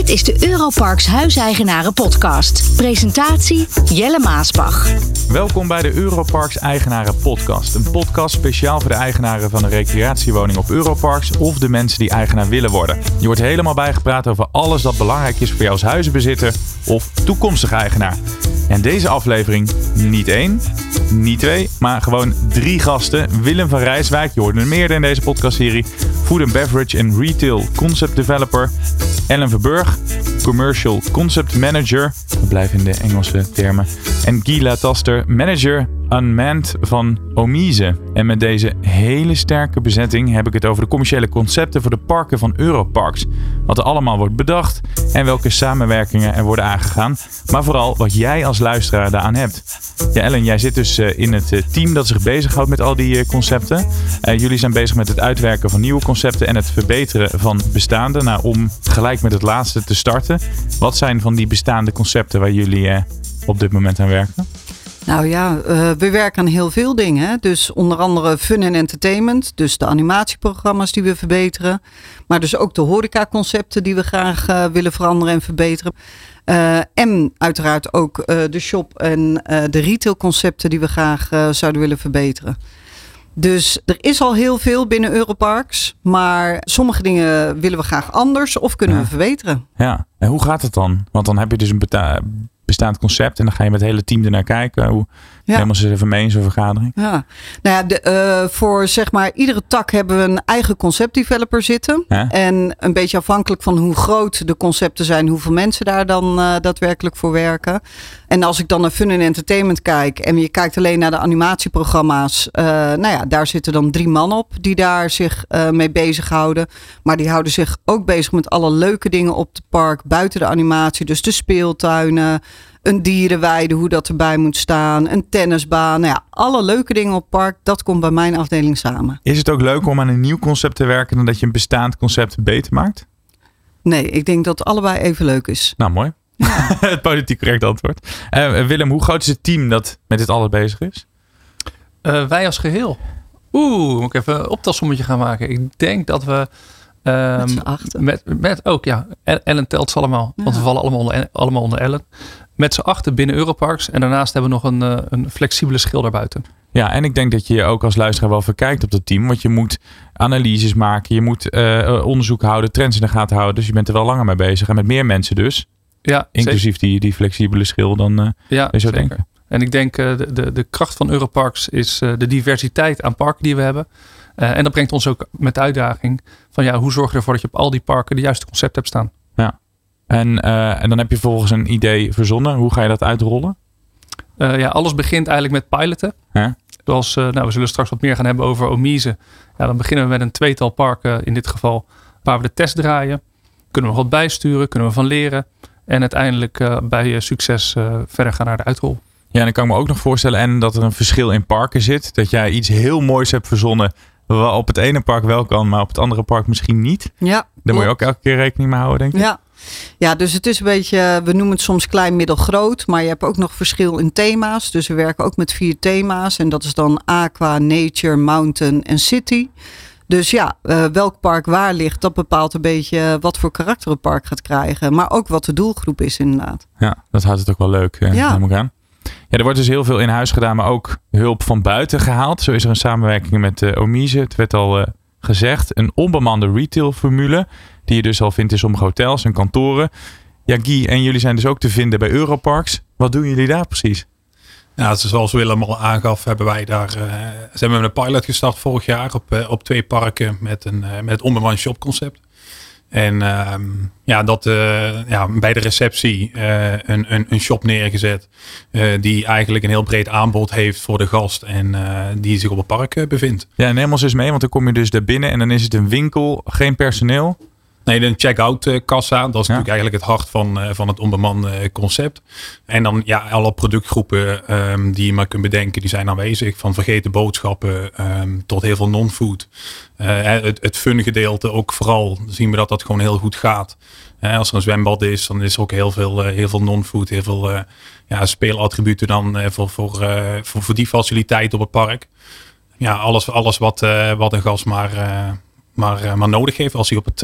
Dit is de Europarks Huiseigenaren Podcast. Presentatie Jelle Maasbach. Welkom bij de Europarks Eigenaren Podcast. Een podcast speciaal voor de eigenaren van een recreatiewoning op Europarks of de mensen die eigenaar willen worden. Je wordt helemaal bijgepraat over alles dat belangrijk is voor jou als huizenbezitter of toekomstig eigenaar. En deze aflevering niet één, niet twee, maar gewoon drie gasten. Willem van Rijswijk, je hoorde er meerdere in deze podcastserie. Food and Beverage en Retail Concept Developer. Ellen Verburg, Commercial Concept Manager. We blijven in de Engelse termen. En Gila Taster, Manager Unmanned van Omise. En met deze hele sterke bezetting heb ik het over de commerciële concepten voor de parken van Europarks. Wat er allemaal wordt bedacht en welke samenwerkingen er worden aangegaan. Maar vooral wat jij als luisteraar daaraan hebt. Ja, Ellen, jij zit dus eh, in het eh, team dat zich bezighoudt met al die eh, concepten. jullie zijn bezig met het uitwerken van nieuwe concepten en het verbeteren van bestaande. Nou, om gelijk met het laatste te starten. Wat zijn van die bestaande concepten waar jullie op dit moment aan werken? Nou ja, uh, we werken aan heel veel dingen. Dus onder andere fun en entertainment. Dus de animatieprogramma's die we verbeteren. Maar dus ook de horecaconcepten die we graag uh, willen veranderen en verbeteren. Uh, en uiteraard ook de shop en de retailconcepten die we graag zouden willen verbeteren. Dus er is al heel veel binnen Europarks. Maar sommige dingen willen we graag anders of kunnen we verbeteren. Ja, en hoe gaat het dan? Want dan heb je dus een bestaand concept. En dan ga je met het hele team ernaar kijken. Hoe ja. helemaal ze even mee in zo'n vergadering. Ja, nou ja, de, uh, voor zeg maar iedere tak hebben we een eigen conceptdeveloper zitten. En een beetje afhankelijk van hoe groot de concepten zijn, hoeveel mensen daar dan uh, daadwerkelijk voor werken. En als ik dan naar fun en entertainment kijk en je kijkt alleen naar de animatieprogramma's. Uh, nou ja, daar zitten dan drie man op die daar zich mee bezighouden. Maar die houden zich ook bezig met alle leuke dingen op het park, buiten de animatie. Dus de speeltuinen, een dierenweide, hoe dat erbij moet staan, een tennisbaan. Nou ja, alle leuke dingen op park, dat komt bij mijn afdeling samen. Is het ook leuk om aan een nieuw concept te werken dan dat je een bestaand concept beter maakt? Nee, ik denk dat het allebei even leuk is. Nou, mooi. het politiek correct antwoord. Uh, Willem, hoe groot is het team dat met dit alles bezig is? Uh, wij als geheel. Oeh, moet ik even een optelsommetje gaan maken. Ik denk dat we Um, met Met, met ook, ja. Ellen telt ze allemaal. Want we vallen allemaal onder, allemaal onder Ellen. Met z'n achter binnen Europarks. En daarnaast hebben we nog een, uh, een flexibele schil daarbuiten. Ja, en ik denk dat je je ook als luisteraar wel verkijkt op dat team. Want je moet analyses maken. Je moet uh, onderzoek houden. Trends in de gaten houden. Dus je bent er wel langer mee bezig. En met meer mensen dus. Ja, Inclusief die, die flexibele schil dan uh, ja, je zou denken. En ik denk de, de, de kracht van Europarks is de diversiteit aan parken die we hebben. Uh, en dat brengt ons ook met de uitdaging van ja, hoe zorg je ervoor dat je op al die parken de juiste concept hebt staan. En, uh, en dan heb je volgens een idee verzonnen. Hoe ga je dat uitrollen? Uh, ja, alles begint eigenlijk met piloten. Ja. Zoals, nou, we zullen straks wat meer gaan hebben over Omise. Ja, dan beginnen we met een tweetal parken in dit geval waar we de test draaien. Kunnen we wat bijsturen, kunnen we van leren. En uiteindelijk bij succes verder gaan naar de uitrol. Ja, en dan kan ik me ook nog voorstellen en dat er een verschil in parken zit. Dat jij iets heel moois hebt verzonnen wat op het ene park wel kan, maar op het andere park misschien niet. Ja. Daar moet je ook elke keer rekening mee houden, denk ik. Ja. Ja, dus het is een beetje, we noemen het soms klein, middel, groot. Maar je hebt ook nog verschil in thema's. Dus we werken ook met vier thema's. En dat is dan aqua, nature, mountain en city. Dus ja, uh, welk park waar ligt, dat bepaalt een beetje wat voor karakter het park gaat krijgen. Maar ook wat de doelgroep is inderdaad. Ja, dat houdt het ook wel leuk uh, ja. aan. Ja, er wordt dus heel veel in huis gedaan, maar ook hulp van buiten gehaald. Zo is er een samenwerking met uh, Omise. Het werd al uh, gezegd. Een onbemande retailformule. Die je dus al vindt in sommige hotels en kantoren. Ja, Guy, en jullie zijn dus ook te vinden bij Europarks. Wat doen jullie daar precies? Ja, zoals Willem al aangaf, hebben wij daar uh, zijn we met een pilot gestart vorig jaar op, op twee parken met een met het shopconcept. En ehm, ja, dat uh, ja, bij de receptie uh, een, een, een, shop neergezet. Uh, die eigenlijk een heel breed aanbod heeft voor de gast. En die zich op het park bevindt. Ja, neem ons eens mee, want dan kom je dus daar binnen en dan is het een winkel, geen personeel. Nee, een check-out eh, kassa. Dat is natuurlijk eigenlijk het hart van, uh, van het onbemande eh, concept. En dan ja, alle productgroepen um, die je maar kunt bedenken, die zijn aanwezig. Van vergeten boodschappen um, tot heel veel non-food. Uh, het, het fun gedeelte ook vooral zien we dat dat gewoon heel goed gaat. Uh, als er een zwembad is, dan is er ook heel veel, heel veel non-food, heel veel ja, speelattributen dan voor, voor, voor, voor die faciliteit op het park. Ja, alles, alles wat, wat een gast maar maar, maar nodig heeft als hij op het,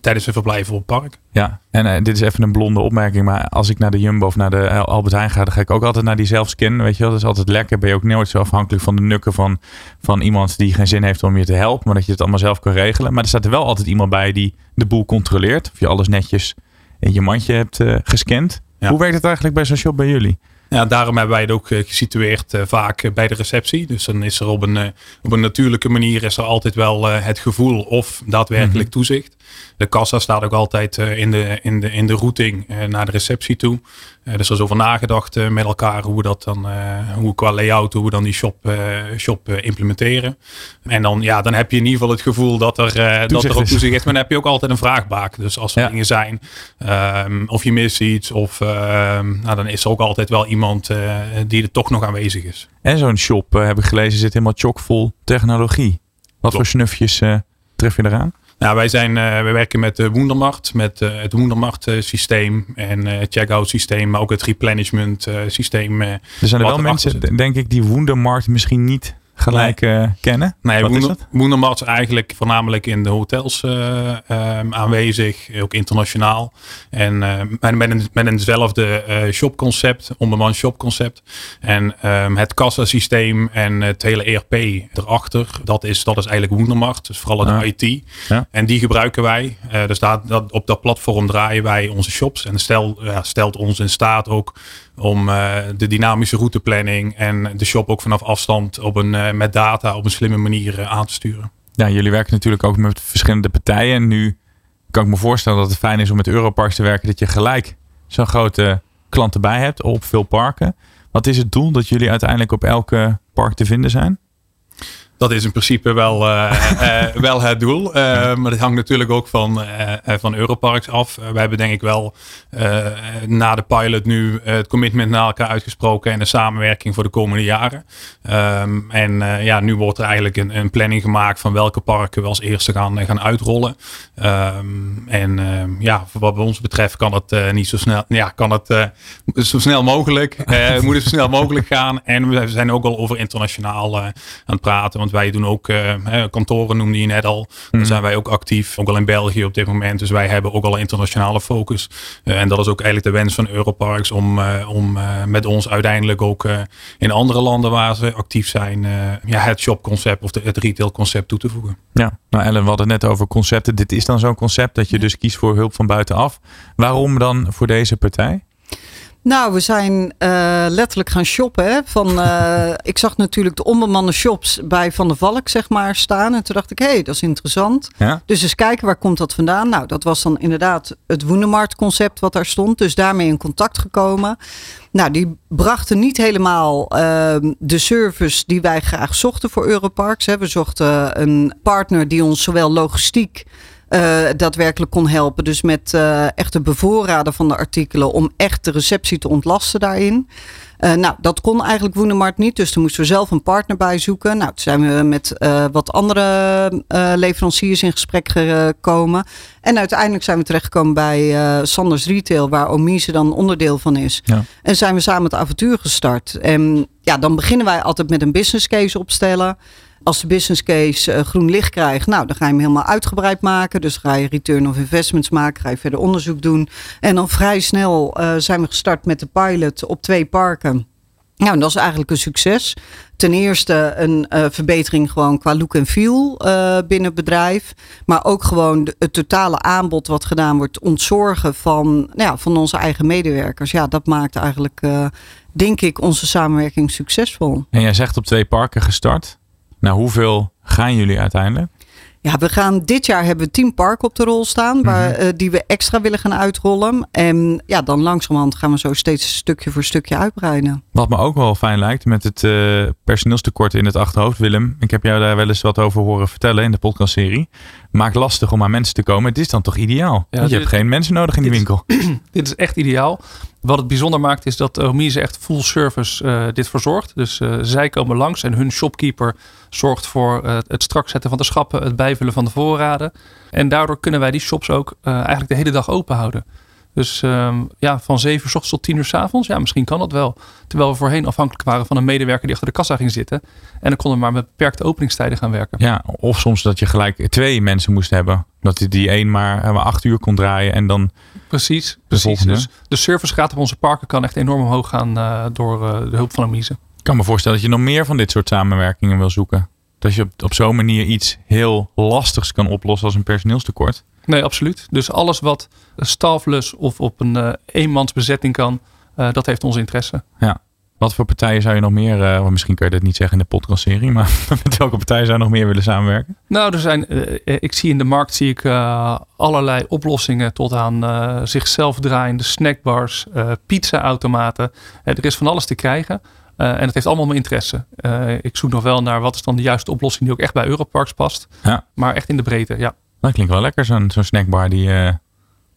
tijdens zijn verblijf op het park. Ja, en dit is even een blonde opmerking, maar als ik naar de Jumbo of naar de Albert Heijn ga, dan ga ik ook altijd naar die zelfscan. Weet je wel, dat is altijd lekker. Ben je ook nooit zo afhankelijk van de nukken van, van iemand die geen zin heeft om je te helpen, maar dat je het allemaal zelf kan regelen. Maar er staat er wel altijd iemand bij die de boel controleert. Of je alles netjes in je mandje hebt gescand. Hoe werkt het eigenlijk bij zo'n shop bij jullie? Ja, daarom hebben wij het ook eh, gesitueerd uh, vaak eh, bij de receptie. Dus dan is er op een, op een natuurlijke manier is er altijd wel het gevoel of daadwerkelijk mhm. toezicht. De kassa staat ook altijd in, de, in, de, in de routing naar de receptie toe. dus er is over nagedacht met elkaar hoe we dat dan, hoe qua layout, hoe we dan die shop, shop implementeren. En dan, ja, dan heb je in ieder geval het gevoel dat er, dat er ook toezicht is. Maar dan heb je ook altijd een vraagbaak. Dus als er dingen zijn, um, of je mist iets, of ehm, nou, dan is er ook altijd wel iemand uh, die er toch nog aanwezig is. En zo'n shop, uh, heb ik gelezen, zit helemaal chockvol technologie. Wat voor snufjes tref je eraan? Nou, wij, zijn, uh, wij werken met de Wondermarkt, met uh, het Wondermarkt systeem en uh, checkout systeem, maar ook het replenishment systeem. er zijn er wel mensen, denk ik, die Wondermarkt misschien niet gelijk nee. uh, kennen? Nee, Wondermarkt is eigenlijk voornamelijk in de hotels uh, um, aanwezig, ook internationaal. En uh, met, een, met eenzelfde shopconcept, onbemand shopconcept. En um, het kassasysteem en het hele ERP erachter, dat is, dat is eigenlijk Wondermarkt. Dus vooral de IT. Ja. En die gebruiken wij. dus dat, dat, op dat platform draaien wij onze shops. En stel, ja, stelt ons in staat ook om uh, de dynamische routeplanning en de shop ook vanaf afstand op een, uh, met data op een slimme manier uh, aan te sturen. Ja, jullie werken natuurlijk ook met verschillende partijen. En nu kan ik me voorstellen dat het fijn is om met Europarks te werken, dat je gelijk zo'n grote klant erbij hebt op veel parken. Wat is het doel dat jullie uiteindelijk op elke park te vinden zijn? Dat is in principe wel, uh, uh, wel het doel. Uh, maar dat hangt natuurlijk ook van, van Europarks af. we hebben denk ik wel na de pilot nu het commitment naar elkaar uitgesproken en de samenwerking voor de komende jaren. Um, en ja, nu wordt er eigenlijk een, een, planning gemaakt van welke parken we als eerste gaan, gaan uitrollen. Um, en ja, voor wat ons betreft kan het niet zo snel, ja, kan het zo snel mogelijk. moet het zo snel mogelijk gaan. En we zijn ook al over internationaal aan het praten wij doen ook uh, kantoren, noemde je net al. Dan mhm. zijn wij ook actief, ook al in België op dit moment. Dus wij hebben ook al een internationale focus. Uh, en dat is ook eigenlijk de wens van Europarks om, uh, om met ons uiteindelijk ook in andere landen waar ze actief zijn, ja, het shopconcept of de, het retailconcept toe te voegen. Ja, nou Ellen, we hadden het net over concepten. Dit is dan zo'n concept dat je dus kiest voor hulp van buitenaf. Waarom dan voor deze partij? Nou, we zijn uh, letterlijk gaan shoppen. Hè? Van, uh, ik zag natuurlijk de onbemande shops bij Van der Valk zeg maar, staan. En toen dacht ik, hé, hey, dat is interessant. Ja? Dus eens kijken, waar komt dat vandaan? Nou, dat was dan inderdaad het Woenemarkt concept wat daar stond. Dus daarmee in contact gekomen. Nou, die brachten niet helemaal uh, de service die wij graag zochten voor Europarks. Hè. We zochten een partner die ons zowel logistiek uh, daadwerkelijk kon helpen. Dus met uh, echt het bevoorraden van de artikelen om echt de receptie te ontlasten daarin. Uh, nou, dat kon eigenlijk Woenemart niet. Dus toen moesten we zelf een partner bij zoeken. Nou, toen zijn we met uh, wat andere uh, leveranciers in gesprek gekomen. En uiteindelijk zijn we terechtgekomen bij Sanders Retail, waar Omise dan onderdeel van is. Ja. En zijn we samen het avontuur gestart. En ja, dan beginnen wij altijd met een business case opstellen. Als de business case uh, groen licht krijgt, nou, dan ga je hem helemaal uitgebreid maken. Dus ga je return of investments maken, ga je verder onderzoek doen. En dan vrij snel uh, zijn we gestart met de pilot op twee parken. Nou, en dat is eigenlijk een succes. Ten eerste een uh, verbetering gewoon qua look en feel binnen het bedrijf. Maar ook gewoon het totale aanbod wat gedaan wordt ontzorgen van, nou ja, van onze eigen medewerkers. Ja, dat maakt eigenlijk, denk ik, onze samenwerking succesvol. En jij zegt op twee parken gestart. Nou, hoeveel gaan jullie uiteindelijk? Ja, we gaan dit jaar hebben we tien parken op de rol staan, waar, mhm. uh, die we extra willen gaan uitrollen. En ja, dan langzamerhand gaan we zo steeds stukje voor stukje uitbreiden. Wat me ook wel fijn lijkt met het uh, personeelstekort in het achterhoofd, Willem. Ik heb jou daar wel eens wat over horen vertellen in de podcastserie. Maakt lastig om aan mensen te komen. Het is dan toch ideaal? Ja, je hebt geen mensen nodig in die winkel. dit is echt ideaal. Wat het bijzonder maakt is dat Omise echt full service uh, dit verzorgt. Dus uh, zij komen langs en hun shopkeeper zorgt voor uh, het strak zetten van de schappen, het bijvullen van de voorraden. En daardoor kunnen wij die shops ook eigenlijk de hele dag open houden. Dus ehm, ja, van 7 uur s ochtends tot 10 uur s avonds. Ja, misschien kan dat wel. Terwijl we voorheen afhankelijk waren van een medewerker die achter de kassa ging zitten. En dan konden we maar met beperkte openingstijden gaan werken. Ja, of soms dat je gelijk twee mensen moest hebben. Dat die één maar, eh, maar acht uur kon draaien en dan. Precies, precies. Dus de servicegraad op onze parken kan echt enorm omhoog gaan uh, door uh, de hulp van Omise. Ik kan me voorstellen dat je nog meer van dit soort samenwerkingen wil zoeken. Dat je op, op zo'n manier iets heel lastigs kan oplossen als een personeelstekort. Nee, absoluut. Dus alles wat stafless of op een uh, eenmansbezetting kan, uh, dat heeft onze interesse. Ja. Wat voor partijen zou je nog meer, uh, misschien kun je dat niet zeggen in de podcastserie, maar met welke partijen zou je nog meer willen samenwerken? Nou, er zijn, ik zie in de markt zie ik allerlei oplossingen tot aan zichzelf draaiende snackbars, pizza-automaten. er is van alles te krijgen. en het heeft allemaal mijn interesse. ik zoek nog wel naar wat is dan de juiste oplossing die ook echt bij Europarks past. Ja. Maar echt in de breedte, ja. Dat klinkt wel lekker, zo'n zo'n snackbar die uh,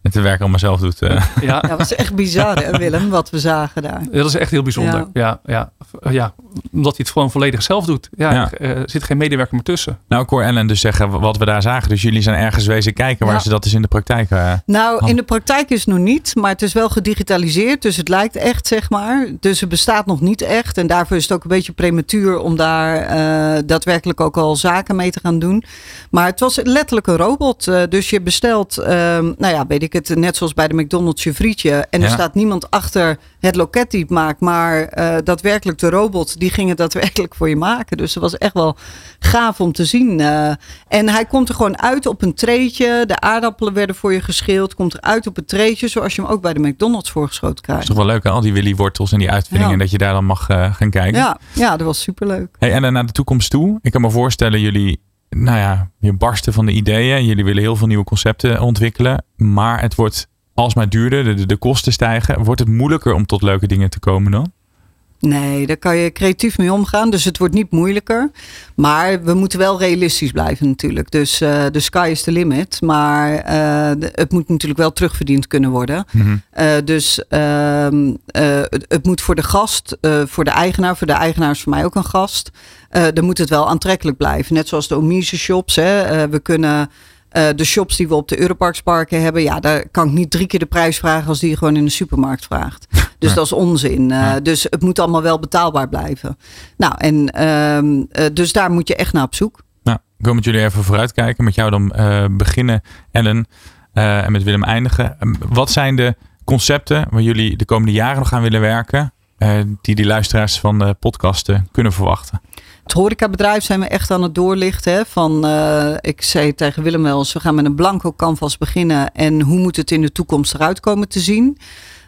het werk allemaal zelf doet. Uh. Ja. dat was echt bizar hè Willem, wat we zagen daar. Dat is echt heel bijzonder. Ja, ja, ja. Omdat hij het gewoon volledig zelf doet. Ja, Er zit geen medewerker meer tussen. Nou, ik hoor Ellen dus zeggen wat we daar zagen. Dus jullie zijn ergens wezen kijken waar ze dat is in de praktijk uh, Nou, in de praktijk is het nog niet, maar het is wel gedigitaliseerd. Dus het lijkt echt, zeg maar. Dus het bestaat nog niet echt. En daarvoor is het ook een beetje prematuur om daar daadwerkelijk ook al zaken mee te gaan doen. Maar het was letterlijk een robot. dus je bestelt, ehm, nou ja, weet ik het, net zoals bij de McDonald's je frietje. En er staat niemand achter het loket die het maakt. Maar uh, daadwerkelijk de robot, die ging het daadwerkelijk voor je maken. Dus het was echt wel gaaf om te zien. Uh, en hij komt er gewoon uit op een treetje. De aardappelen werden voor je geschild. Komt er uit op een treetje, zoals je hem ook bij de McDonald's voorgeschoten krijgt. Dat is toch wel leuk, hè? al die Willy wortels en die uitvindingen. Ja. Dat je daar dan mag uh, gaan kijken. Ja, ja, dat was superleuk. Hey, en dan naar de toekomst toe. Ik kan me voorstellen, jullie nou ja, je barsten van de ideeën. Jullie willen heel veel nieuwe concepten ontwikkelen. Maar het wordt alsmaar duurder. De, de, kosten stijgen. Wordt het moeilijker om tot leuke dingen te komen dan? Nee, daar kan je creatief mee omgaan. Dus het wordt niet moeilijker. Maar we moeten wel realistisch blijven natuurlijk. Dus uh, de sky is the limit. Maar uh, de, het moet natuurlijk wel terugverdiend kunnen worden. Mm -hmm. uh, dus ehm, het, het, moet voor de gast, voor de eigenaar, voor de eigenaar is voor mij ook een gast. dan moet het wel aantrekkelijk blijven. Net zoals de Omise shops. Hè. we kunnen uh, de shops die we op de Europarksparken hebben, ja, daar kan ik niet drie keer de prijs vragen als die je gewoon in de supermarkt vraagt. Dus ja. dat is onzin. Uh, ja. Dus het moet allemaal wel betaalbaar blijven. Nou, en uh, dus daar moet je echt naar op zoek. Nou, ik wil met jullie even vooruitkijken. Met jou dan beginnen, Ellen, en met Willem eindigen. Ehm, wat zijn de concepten waar jullie de komende jaren nog gaan willen werken, die die luisteraars van de podcasten kunnen verwachten? Het horecabedrijf zijn we echt aan het doorlichten. Van, uh, ik zei tegen Willem wel we gaan met een blanco canvas beginnen. En hoe moet het in de toekomst eruit komen te zien?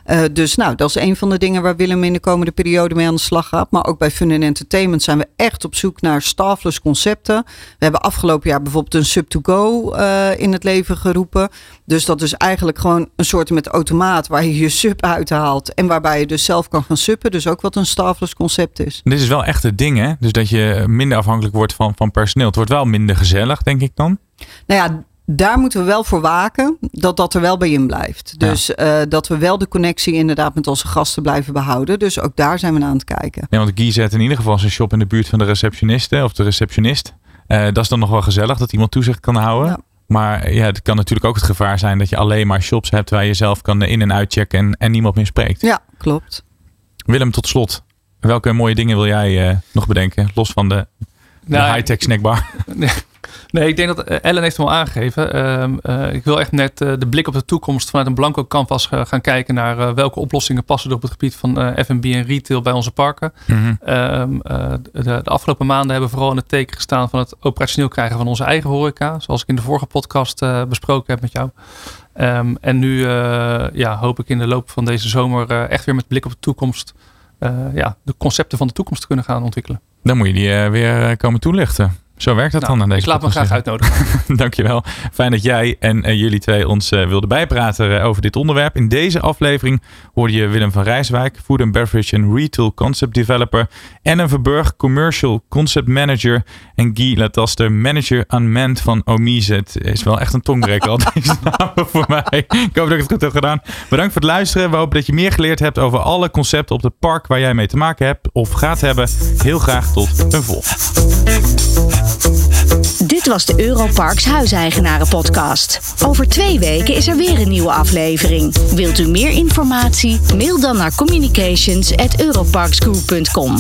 Uh, dus nou, dat is een van de dingen waar Willem in de komende periode mee aan de slag gaat. Maar ook bij Fun Entertainment zijn we echt op zoek naar staffless concepten. We hebben afgelopen jaar bijvoorbeeld een sub-to-go uh, in het leven geroepen. Dus dat is eigenlijk gewoon een soort met automaat waar je je sub uithaalt. En waarbij je dus zelf kan gaan suppen. Dus ook wat een staffless concept is. Dit is wel echt het ding hè? Dus dat je minder afhankelijk wordt van, van personeel. Het wordt wel minder gezellig denk ik dan. Nou ja, daar moeten we wel voor waken dat dat er wel bij in blijft. Dus uh, dat we wel de connectie inderdaad met onze gasten blijven behouden. Dus ook daar zijn we aan het kijken. Ja, want Guy zet in ieder geval zijn shop in de buurt van de receptioniste of de receptionist. Uh, dat is dan nog wel gezellig dat iemand toezicht kan houden. Ja. Maar ja, het kan natuurlijk ook het gevaar zijn dat je alleen maar shops hebt waar je zelf kan in- en uitchecken en, en niemand meer spreekt. Ja, klopt. Willem, tot slot. Welke mooie dingen wil jij uh, nog bedenken? Los van de, de nou, high-tech snackbar. Nee. Ik denk dat Ellen heeft hem al aangegeven. Uh, uh, ik wil echt net uh, de blik op de toekomst vanuit een blanco canvas gaan kijken naar welke oplossingen passen er op het gebied van F&B en retail bij onze parken. Mm-hmm. De, de, afgelopen maanden hebben we vooral in het teken gestaan van het operationeel krijgen van onze eigen horeca. Zoals ik in de vorige podcast besproken heb met jou. Um, en nu ja, hoop ik in de loop van deze zomer echt weer met blik op de toekomst ja, de concepten van de toekomst te kunnen gaan ontwikkelen. Dan moet je die weer komen toelichten. Zo werkt dat nou, dan aan deze Ik laat me graag uitnodigen. Dankjewel. Fijn dat jij en uh, jullie twee ons uh, wilden bijpraten uh, over dit onderwerp. In deze aflevering hoorde je Willem van Rijswijk, Food and Beverage and Retail Concept Developer. Ellen Verburg, Commercial Concept Manager. En Guy Lataster, Manager Unmanned van Omise. Het is wel echt een tongbreker al deze namen voor mij. Ik hoop dat ik het goed heb gedaan. Bedankt voor het luisteren. We hopen dat je meer geleerd hebt over alle concepten op het park waar jij mee te maken hebt of gaat hebben. Heel graag tot een volgende. Dit was de Europarks Huiseigenaren Podcast. Over twee weken is er weer een nieuwe aflevering. Wilt u meer informatie? Mail dan naar communications@europarksgroup.com.